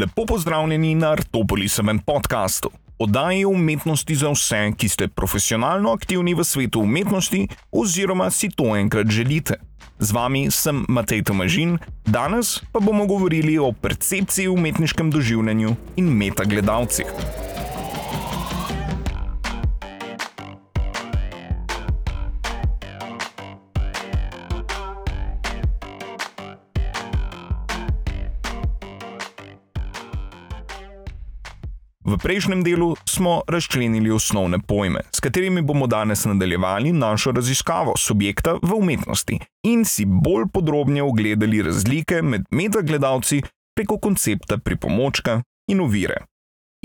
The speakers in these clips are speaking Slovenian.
Lepo pozdravljeni na Artopolisovem podkastu. Oddaji umetnosti za vse, ki ste profesionalno aktivni v svetu umetnosti oziroma si to enkrat želite. Z vami sem Matej Tomažin, danes pa bomo govorili o percepciji v umetniškem doživljanju in metagledalcih. V prejšnjem delu smo razčlenili osnovne pojme, s katerimi bomo danes nadaljevali našo raziskavo subjekta v umetnosti in si bolj podrobno ogledali razlike med metagledalci preko koncepta pripomočka in ovire.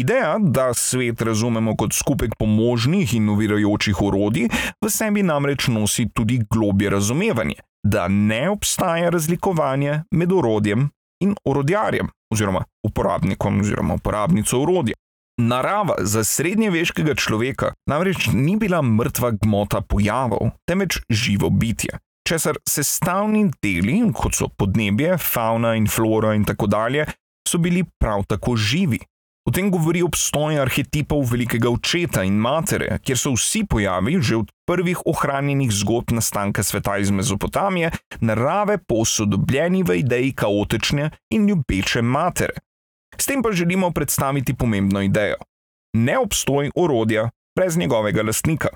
Ideja, da svet razumemo kot skupek pomožnih in ovirajočih orodij, v sebi namreč nosi tudi globje razumevanje, da ne obstaja razlikovanje med orodjem in orodjarjem, oziroma uporabnikom oziroma uporabnico orodja. Narava za srednjeveškega človeka namreč ni bila mrtva gmota pojavov, temveč živo bitje, česar sestavni deli, kot so podnebje, fauna in flora in tako dalje, so bili prav tako živi. O tem govori obstoj arhetipov velikega očeta in matere, kjer so vsi pojavi že od prvih ohranjenih zgodb nastanka sveta iz Mezopotamije, narave posodobljeni v ideji kaotične in ljubeče matere. S tem pa želimo predstaviti pomembno idejo: neobstoj orodja brez njegovega lastnika.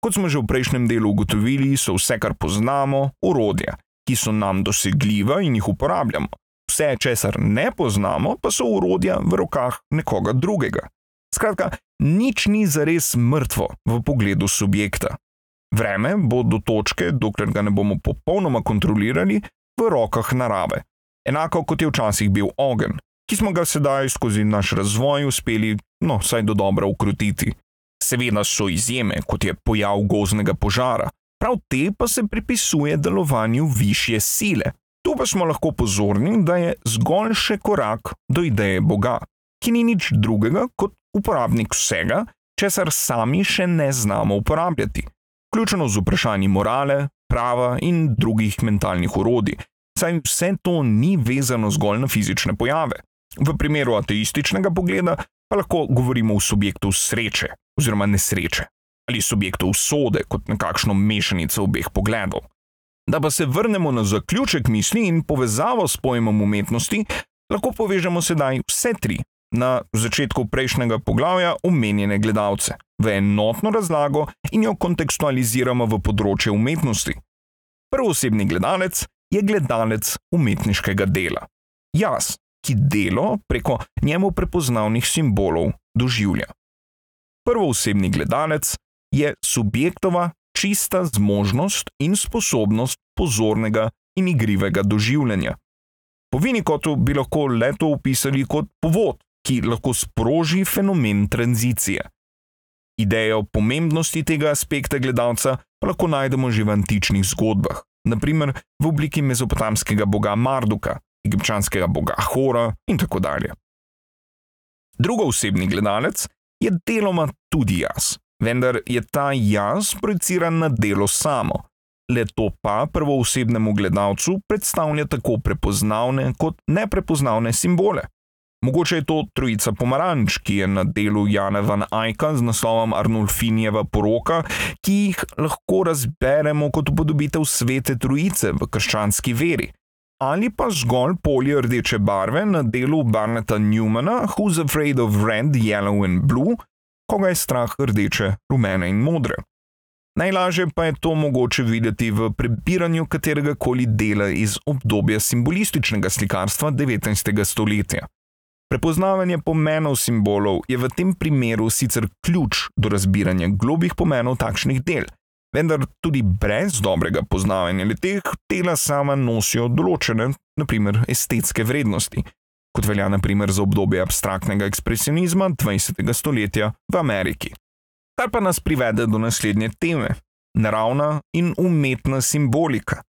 Kot smo že v prejšnjem delu ugotovili, so vse, kar poznamo, orodja, ki so nam dosegljiva in jih uporabljamo. Vse, česar ne poznamo, pa so orodja v rokah nekoga drugega. Skratka, nič ni zares mrtvo v pogledu subjekta. Vreme bo do točke, dokler ga ne bomo popolnoma kontrolirali, v rokah narave. Enako kot je včasih bil ogenj, ki smo ga sedaj skozi naš razvoj uspeli, no, vsaj do dobra ukrotiti. Seveda so izjeme, kot je pojav gozdnega požara, prav te pa se pripisuje delovanju višje sile. Tu pa smo lahko pozorni, da je zgolj še korak do ideje Boga, ki ni nič drugega kot uporabnik vsega, česar sami še ne znamo uporabljati, vključeno z vprašanji morale, prava in drugih mentalnih urodij, saj vse to ni vezano zgolj na fizične pojave. V primeru ateističnega pogleda pa lahko govorimo o subjektu sreče oziroma nesreče ali subjektu usode kot nekakšno mešanico obeh pogledov. Da pa se vrnemo na zaključek misli in povezavo s pojmom umetnosti, lahko povežemo sedaj vse tri na začetku prejšnjega poglavja omenjene gledalce v enotno razlago in jo kontekstualiziramo v področje umetnosti. Prvosebni gledalec je gledalec umetniškega dela. Jaz, ki delo preko njemu prepoznavnih simbolov doživlja. Prvoosebni gledalec je subjektova čista zmožnost in sposobnost pozornega in igrivega doživljanja. Po Vinikotu bi lahko leto opisali kot povod, ki lahko sproži fenomen tranzicije. Idejo o pomembnosti tega aspekta gledalca lahko najdemo že v antičnih zgodbah, naprimer v obliki mezopotamskega boga Marduka, egipčanskega boga Hora in tako dalje. Drugoosebni gledalec je deloma tudi jaz, vendar je ta jaz projiciran na delo samo. Le to pa prvoosebnemu gledalcu predstavlja tako prepoznavne kot neprepoznavne simbole. Mogoče je to trojica pomaranč, ki je na delu Jana van Ajka z naslovom Arnulfinjeva poroka, ki jih lahko razberemo kot upodobitev svete trojice v krščanski veri ali pa zgolj polje rdeče barve na delu Barneta Newmana, Who's Afraid of Red, Yellow and Blue, koga je strah rdeče, rumene in modre. Najlažje pa je to mogoče videti v prebiranju katerega koli dela iz obdobja simbolističnega slikarstva 19. stoletja. Prepoznavanje pomenov simbolov je v tem primeru sicer ključ do razbiranja globih pomenov takšnih del, vendar tudi brez dobrega poznavanja leteh dela sama nosijo določene, naprimer, estetske vrednosti, kot velja naprimer za obdobje abstraktnega ekspresionizma 20. stoletja v Ameriki. Kar pa nas privede do naslednje teme: naravna in umetna simbolika.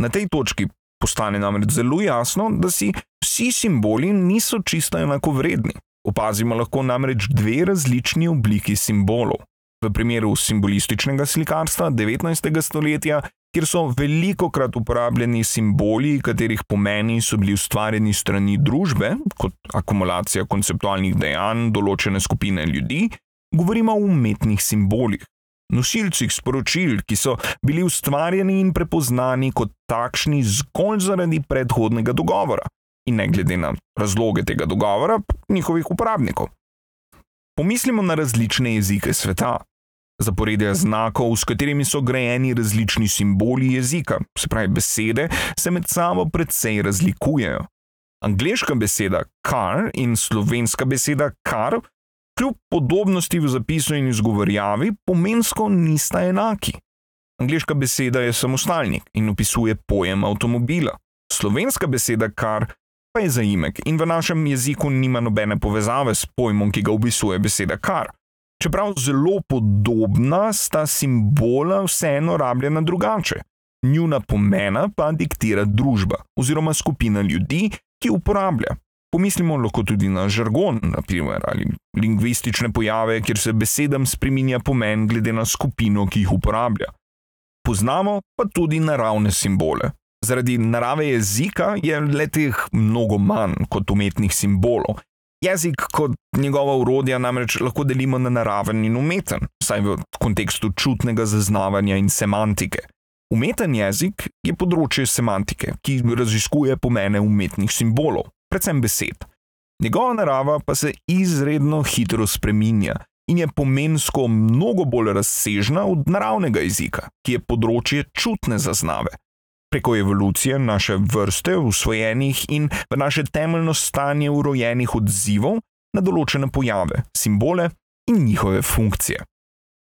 Na tej točki postane namreč zelo jasno, da si vsi simboli niso čisto enako vredni. Opazimo lahko namreč dve različni obliki simbolov. V primeru simbolističnega slikarstva 19. stoletja kjer so veliko krat uporabljeni simboli, katerih pomeni so bili ustvarjeni strani družbe, kot akumulacija konceptualnih dejanj določene skupine ljudi, govorimo o umetnih simbolih. Nosilcih sporočil, ki so bili ustvarjeni in prepoznani kot takšni zgolj zaradi predhodnega dogovora, in ne glede na razloge tega dogovora, njihovih uporabnikov. Pomislimo na različne jezike sveta, zaporedja znakov, s katerimi so grajeni različni simboli jezika, se pravi, besede se med sabo precej razlikujejo. Angliška beseda kar in slovenska beseda kar, kljub podobnosti v zapisu in izgovorjavi, pomensko nista enaki. Angliška beseda je samostalnik in opisuje pojem avtomobila. Slovenska beseda kar pa je zaimek in v našem jeziku nima nobene povezave s pojmom, ki ga opisuje beseda kar. Čeprav zelo podobna, sta simbola vseeno rabljena drugače. Njuna pomena pa diktira družba oziroma skupina ljudi, ki uporablja. Pomislimo lahko tudi na žargon, naprimer, ali lingvistične pojave, kjer se besedam spremenja pomen glede na skupino, ki jih uporablja. Poznamo pa tudi naravne simbole. Zaradi narave jezika je letih mnogo manj kot umetnih simbolov, Jezik kot njegova urodja namreč lahko delimo na naraven in umeten, saj v kontekstu čutnega zaznavanja in semantike. Umeten jezik je področje semantike, ki raziskuje pomene umetnih simbolov, predvsem besed. Njegova narava pa se izredno hitro spreminja in je pomensko mnogo bolj razsežna od naravnega jezika, ki je področje čutne zaznave preko evolucije naše vrste, usvojenih in v naše temeljno stanje urojenih odzivov na določene pojave, simbole in njihove funkcije.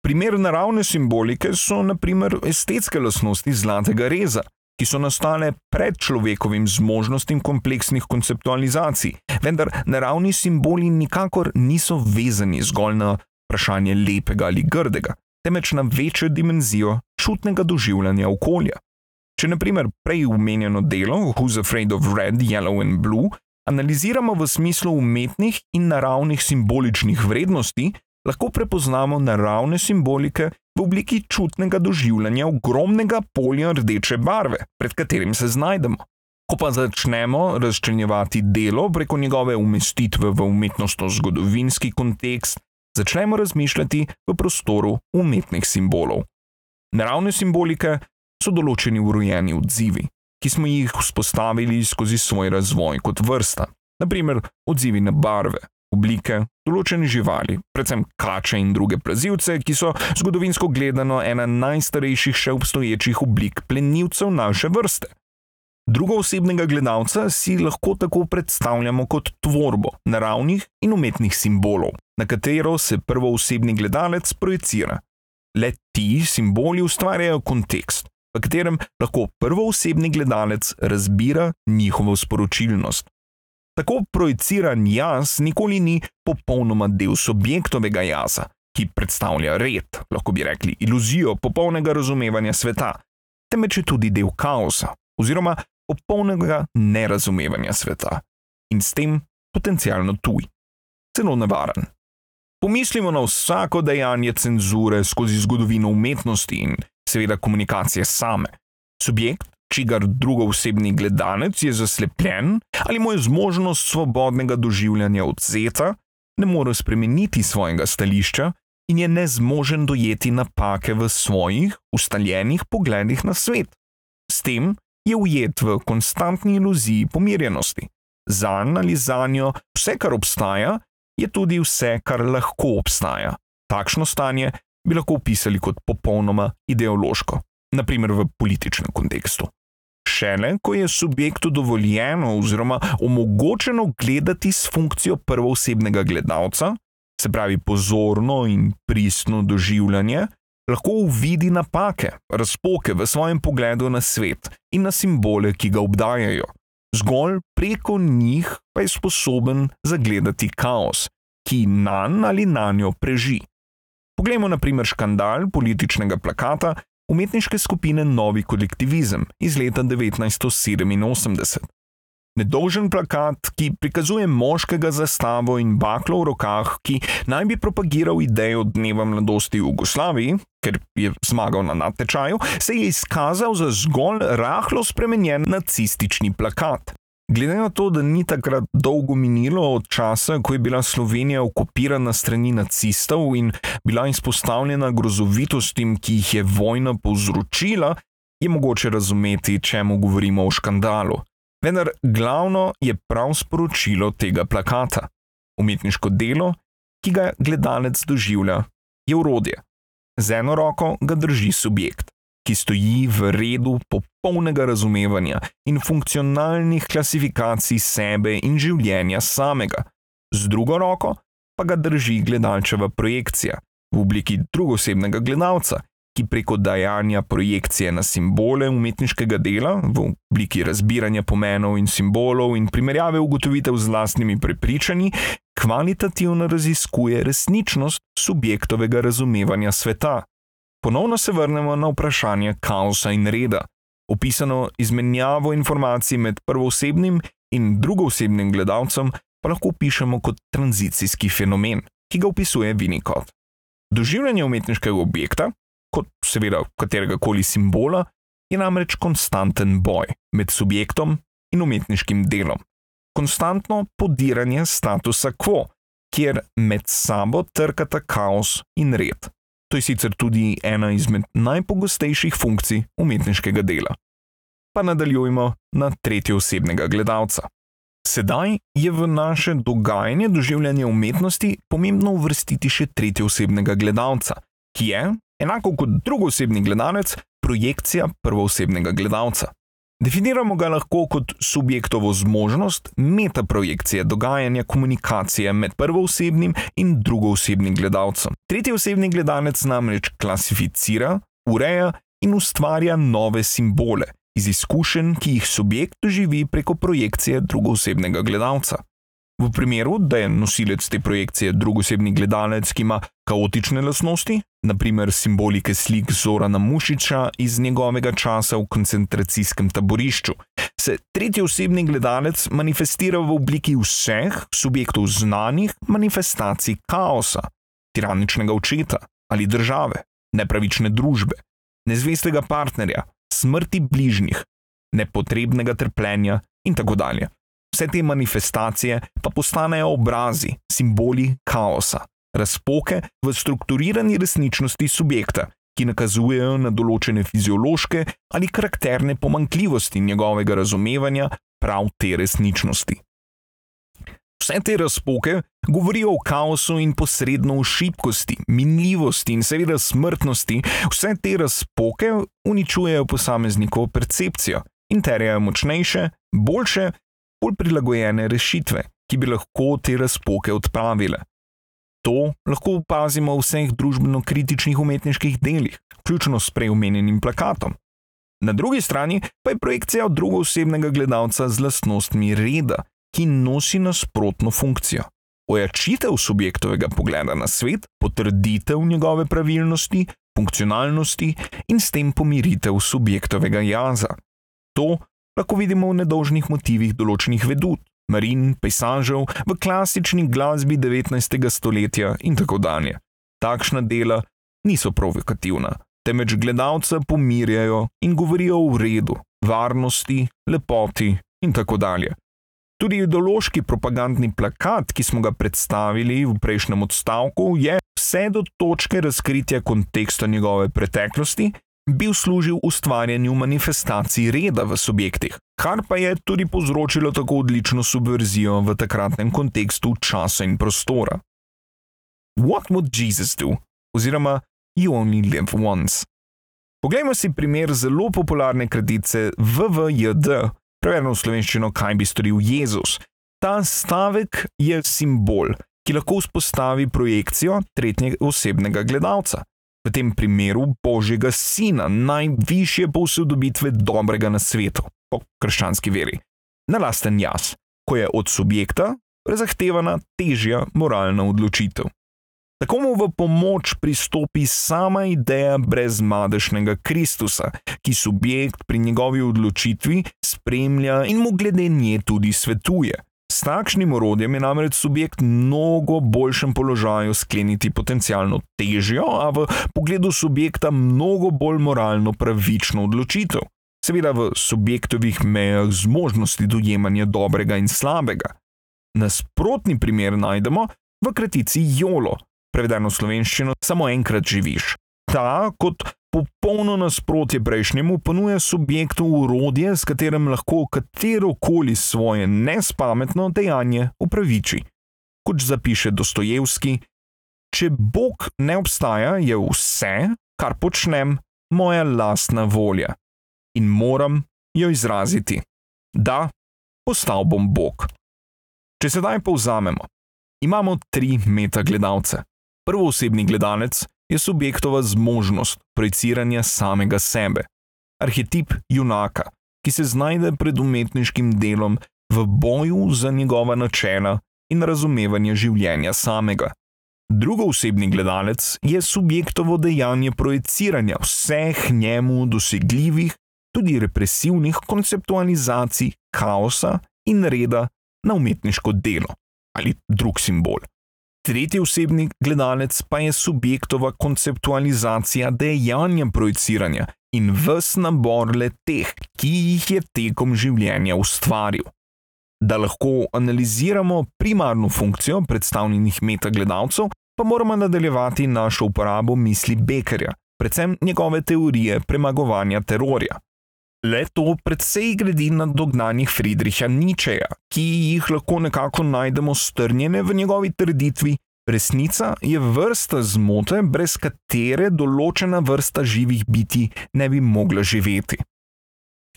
Primer naravne simbolike so naprimer estetske lastnosti zlatega reza, ki so nastale pred človekovim zmožnostim kompleksnih konceptualizacij, vendar naravni simboli nikakor niso vezani zgolj na vprašanje lepega ali grdega, temveč na večjo dimenzijo čutnega doživljanja okolja. Če naprimer prej omenjeno delo Who's Afraid of Red, Yellow and Blue analiziramo v smislu umetnih in naravnih simboličnih vrednosti, lahko prepoznamo naravne simbolike v obliki čutnega doživljanja ogromnega polja rdeče barve, pred katerim se znajdemo. Ko pa začnemo razčlenjevati delo preko njegove umestitve v umetnostno-zgodovinski kontekst, začnemo razmišljati v prostoru umetnih simbolov. Naravne simbolike so določeni urojeni odzivi, ki smo jih vzpostavili skozi svoj razvoj kot vrsta, naprimer odzivi na barve, oblike, določene živali, predvsem kače in druge plazilce, ki so zgodovinsko gledano ena najstarejših še obstoječih oblik plenilcev naše vrste. Drugo osebnega gledalca si lahko tako predstavljamo kot tvorbo naravnih in umetnih simbolov, na katero se prvo osebni gledalec projicira. Le ti simboli ustvarjajo kontekst, v katerem lahko prvoosebni gledalec razbira njihovo sporočilnost. Tako projiciran jaz nikoli ni popolnoma del subjektovega jaza, ki predstavlja red, lahko bi rekli iluzijo popolnega razumevanja sveta, temveč je tudi del kaosa oziroma popolnega nerazumevanja sveta in s tem potencialno tuj, celo nevaren. Pomislimo na vsako dejanje cenzure skozi zgodovino umetnosti in seveda komunikacije same. Subjekt, čigar drugoosebni gledalec je zaslepljen ali mu je zmožnost svobodnega doživljanja odzeta, ne more spremeniti svojega stališča in je nezmožen dojeti napake v svojih ustaljenih pogledih na svet. S tem je ujet v konstantni iluziji pomirjenosti. Za njega ali za njo vse, kar obstaja, je tudi vse, kar lahko obstaja. Takšno stanje bi lahko opisali kot popolnoma ideološko, naprimer v političnem kontekstu. Šele, ko je subjektu dovoljeno oziroma omogočeno gledati s funkcijo prvoosebnega gledalca, se pravi pozorno in pristno doživljanje, lahko uvidi napake, razpoke v svojem pogledu na svet in na simbole, ki ga obdajajo. Zgolj preko njih pa je sposoben zagledati kaos, ki nan ali na njo preži. Poglejmo na primer škandal političnega plakata umetniške skupine Novi kolektivizem iz leta 1987. Nedolžen plakat, ki prikazuje moškega zastavo in baklo v rokah, ki naj bi propagiral idejo dneva mladosti v Jugoslaviji, ker je zmagal na natečaju, se je izkazal za zgolj rahlo spremenjen nacistični plakat. Glede na to, da ni takrat dolgo minilo od časa, ko je bila Slovenija okupirana strani nacistov in bila izpostavljena grozovitostim, ki jih je vojna povzročila, je mogoče razumeti, čemu govorimo o škandalu. Vendar glavno je prav sporočilo tega plakata. Umetniško delo, ki ga gledalec doživlja, je urodje. Z eno roko ga drži subjekt, ki stoji v redu popolnega razumevanja in funkcionalnih klasifikacij sebe in življenja samega, z drugo roko pa ga drži gledalčeva projekcija v obliki drugosebnega gledalca, ki preko dajanja projekcije na simbole umetniškega dela v obliki razbiranja pomenov in simbolov in primerjave ugotovitev z vlastnimi prepričanji, kvalitativno raziskuje resničnost subjektovega razumevanja sveta. Ponovno se vrnemo na vprašanje kaosa in reda, opisano izmenjavo informacij med prvoosebnim in drugoosebnim gledalcem, pa lahko pišemo kot tranzicijski fenomen, ki ga opisuje Winnicott. Doživljanje umetniškega objekta, kot seveda katerega koli simbola, je namreč konstanten boj med subjektom in umetniškim delom. Konstantno podiranje statusa quo, kjer med sabo trkata kaos in red. To je sicer tudi ena izmed najpogostejših funkcij umetniškega dela. Pa nadaljujmo na tretjo osebnega gledalca. Sedaj je v naše dogajanje doživljanja umetnosti pomembno uvrstiti še tretjo osebnega gledalca, ki je, enako kot drugoosebni gledalec, projekcija prvoosebnega gledalca. Definiramo ga lahko kot subjektovo zmožnost metaprojekcije dogajanja komunikacije med prvoosebnim in drugoosebnim gledalcem. Tretji osebni gledalec namreč klasificira, ureja in ustvarja nove simbole iz izkušenj, ki jih subjekt doživi preko projekcije drugoosebnega gledalca. V primeru, da je nosilec te projekcije drugosebni gledalec, ki ima kaotične lastnosti, naprimer simbolike slik Zorana Mušiča iz njegovega časa v koncentracijskem taborišču, se tretji osebni gledalec manifestira v obliki vseh subjektov znanih manifestacij kaosa, tiraničnega očeta ali države, nepravične družbe, nezvestega partnerja, smrti bližnjih, nepotrebnega trpljenja in tako dalje. Vse te manifestacije pa postanejo obrazi, simboli kaosa, razpoke v strukturirani resničnosti subjekta, ki nakazujejo na določene fiziološke ali karakterne pomankljivosti njegovega razumevanja prav te resničnosti. Vse te razpoke govorijo o kaosu in posredno o šibkosti, minljivosti in seveda smrtnosti. Vse te razpoke uničujejo posameznikovo percepcijo in terjajo močnejše, boljše bolj prilagojene rešitve, ki bi lahko te razpoke odpravile. To lahko opazimo v vseh družbeno-kritičnih umetniških delih, vključno s preomenjenim plakatom. Na drugi strani pa je projekcija drugoosebnega gledalca z lastnostmi reda, ki nosi nasprotno funkcijo. Ojačitev subjektovega pogleda na svet, potrditev njegove pravilnosti, funkcionalnosti in s tem pomiritev subjektovega jaza. To lahko vidimo v nedolžnih motivih določenih vedut, marin, pejsažev, v klasični glasbi 19. stoletja in tako dalje. Takšna dela niso provokativna, temveč gledalca pomirjajo in govorijo o redu, varnosti, lepoti in tako dalje. Tudi ideološki propagandni plakat, ki smo ga predstavili v prejšnjem odstavku, je vse do točke razkritja konteksta njegove preteklosti bil služil ustvarjanju manifestacij reda v subjektih, kar pa je tudi povzročilo tako odlično subverzijo v takratnem kontekstu časa in prostora. What would Jesus do? oziroma You only live once. Poglejmo si primer zelo popularne kratice VVJD, prevedeno v slovenščino, kaj bi storil Jezus. Ta stavek je simbol, ki lahko vzpostavi projekcijo tretjega osebnega gledalca v tem primeru Božjega Sina, najvišje posodobitve dobrega na svetu, po krščanski veri, na lasten jaz, ko je od subjekta zahtevana težja moralna odločitev. Tako mu v pomoč pristopi sama ideja brezmadešnega Kristusa, ki subjekt pri njegovi odločitvi spremlja in mu glede nje tudi svetuje. S takšnim orodjem je namreč subjekt mnogo boljšem položaju skleniti potencialno težjo, a v pogledu subjekta mnogo bolj moralno pravično odločitev. Seveda v subjektovih mejah zmožnosti dojemanja dobrega in slabega. Nasprotni primer najdemo v kratici Jolo, prevedeno v slovenščino, samo enkrat živiš. Ta, kot popolno nasprotje prejšnjemu, ponuja subjektu urodje, s katerim lahko katero koli svoje nespametno dejanje upraviči. Kot zapiše Dostojevski, če Bog ne obstaja, je vse, kar počnem, moja lastna volja in moram jo izraziti. Da, postal bom Bog. Če sedaj povzamemo, imamo tri metagledalce. Prvoosebni gledalec je subjektova zmožnost projiciranja samega sebe, arhetip junaka, ki se znajde pred umetniškim delom v boju za njegova načela in razumevanje življenja samega. Drugoosebni gledalec je subjektovo dejanje projiciranja vseh njemu dosegljivih, tudi represivnih konceptualizacij kaosa in reda na umetniško delo ali drug simbol. Tretji osebni gledalec pa je subjektova konceptualizacija dejanja projiciranja in ves nabor le teh, ki jih je tekom življenja ustvaril. Da lahko analiziramo primarno funkcijo predstavljenih metagledalcev, pa moramo nadaljevati našo uporabo misli Bekerja, predvsem njegove teorije premagovanja terorja. Le to predvsej gradi na dognanjih Friedricha Nietzscheja, ki jih lahko nekako najdemo strnjene v njegovi trditvi: resnica je vrsta zmote, brez katere določena vrsta živih biti ne bi mogla živeti.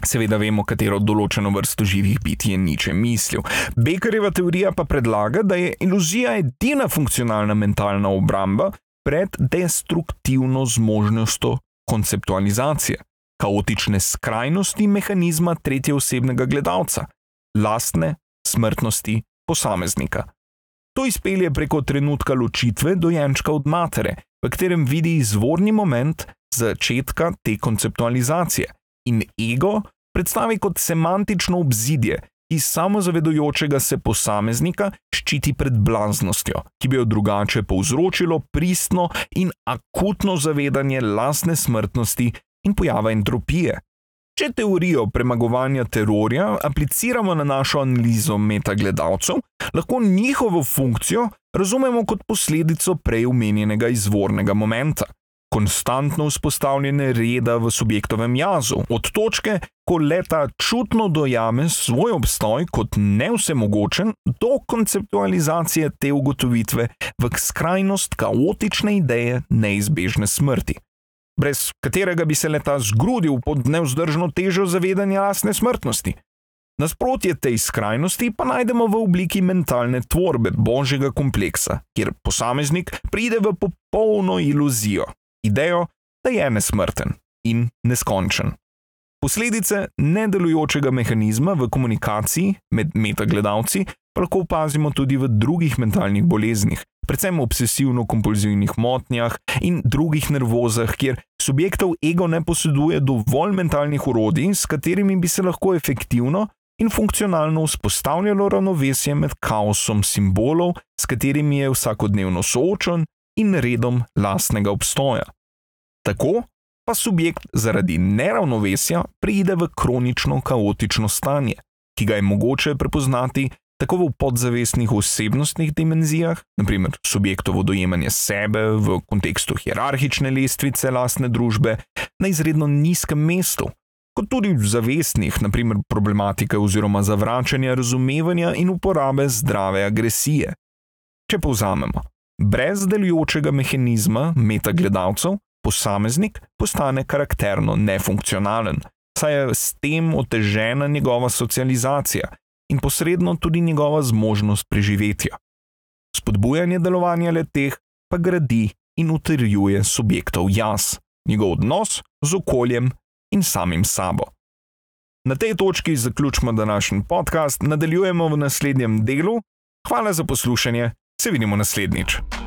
Seveda vemo, katero določeno vrsto živih biti je Nietzsche mislil. Bekerjeva teorija pa predlaga, da je iluzija edina funkcionalna mentalna obramba pred destruktivno zmožnostjo konceptualizacije kaotične skrajnosti mehanizma tretjeosebnega gledalca, lastne smrtnosti posameznika. To izpelje preko trenutka ločitve dojenčka od matere, v katerem vidi izvorni moment začetka te konceptualizacije in ego predstavi kot semantično obzidje, ki samozavedujočega se posameznika ščiti pred blaznostjo, ki bi jo drugače povzročilo pristno in akutno zavedanje lastne smrtnosti in pojava entropije. Če teorijo premagovanja terorja apliciramo na našo analizo metagledalcev, lahko njihovo funkcijo razumemo kot posledico prej omenjenega izvornega momenta. Konstantno vzpostavljene reda v subjektovem jazu, od točke, ko leta čutno dojame svoj obstoj kot nevsemogočen, do konceptualizacije te ugotovitve v skrajnost kaotične ideje neizbežne smrti brez katerega bi se leta zgrudil pod neuzdržno težo zavedanja lastne smrtnosti. Nasprotje tej skrajnosti pa najdemo v obliki mentalne tvorbe božjega kompleksa, kjer posameznik pride v popolno iluzijo, idejo, da je nesmrten in neskončen. Posledice nedelujočega mehanizma v komunikaciji med metagledalci pa lahko opazimo tudi v drugih mentalnih boleznih, predvsem obsesivno-kompulzivnih motnjah in drugih nervozah, kjer subjektov ego ne poseduje dovolj mentalnih urodij, s katerimi bi se lahko efektivno in funkcionalno vzpostavljalo ravnovesje med kaosom simbolov, s katerimi je vsakodnevno soočen, in redom lastnega obstoja. Tako pa subjekt zaradi neravnovesja pride v kronično kaotično stanje, ki ga je mogoče prepoznati tako v podzavestnih osebnostnih dimenzijah, naprimer subjektovo dojemanje sebe v kontekstu hierarhične lestvice lastne družbe, na izredno nizkem mestu, kot tudi v zavestnih, naprimer problematike oziroma zavračanja razumevanja in uporabe zdrave agresije. Če povzamemo, brez delujočega mehanizma metagledalcev posameznik postane karakterno nefunkcionalen, saj je s tem otežena njegova socializacija in posredno tudi njegova zmožnost preživetja. Spodbujanje delovanja le teh pa gradi in utrjuje subjektov jaz, njegov odnos z okoljem in samim sabo. Na tej točki zaključimo današnji podcast, nadaljujemo v naslednjem delu. Hvala za poslušanje, se vidimo naslednjič.